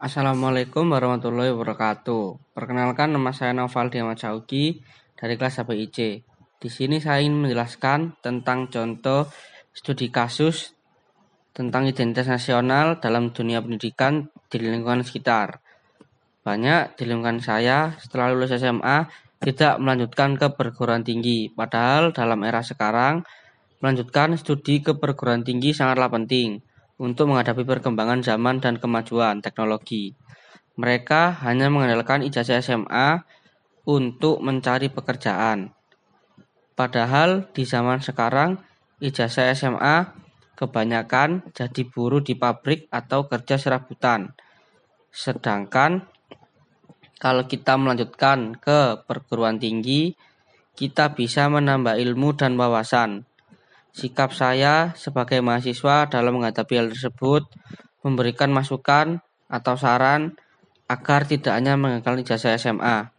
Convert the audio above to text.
Assalamualaikum warahmatullahi wabarakatuh. Perkenalkan nama saya Noval Diamat Sauki dari kelas HPIC. Di sini saya ingin menjelaskan tentang contoh studi kasus tentang identitas nasional dalam dunia pendidikan di lingkungan sekitar. Banyak di lingkungan saya setelah lulus SMA tidak melanjutkan ke perguruan tinggi, padahal dalam era sekarang melanjutkan studi ke perguruan tinggi sangatlah penting untuk menghadapi perkembangan zaman dan kemajuan teknologi. Mereka hanya mengandalkan ijazah SMA untuk mencari pekerjaan. Padahal di zaman sekarang ijazah SMA kebanyakan jadi buruh di pabrik atau kerja serabutan. Sedangkan kalau kita melanjutkan ke perguruan tinggi, kita bisa menambah ilmu dan wawasan Sikap saya sebagai mahasiswa dalam menghadapi hal tersebut memberikan masukan atau saran agar tidak hanya mengagalkan ijazah SMA,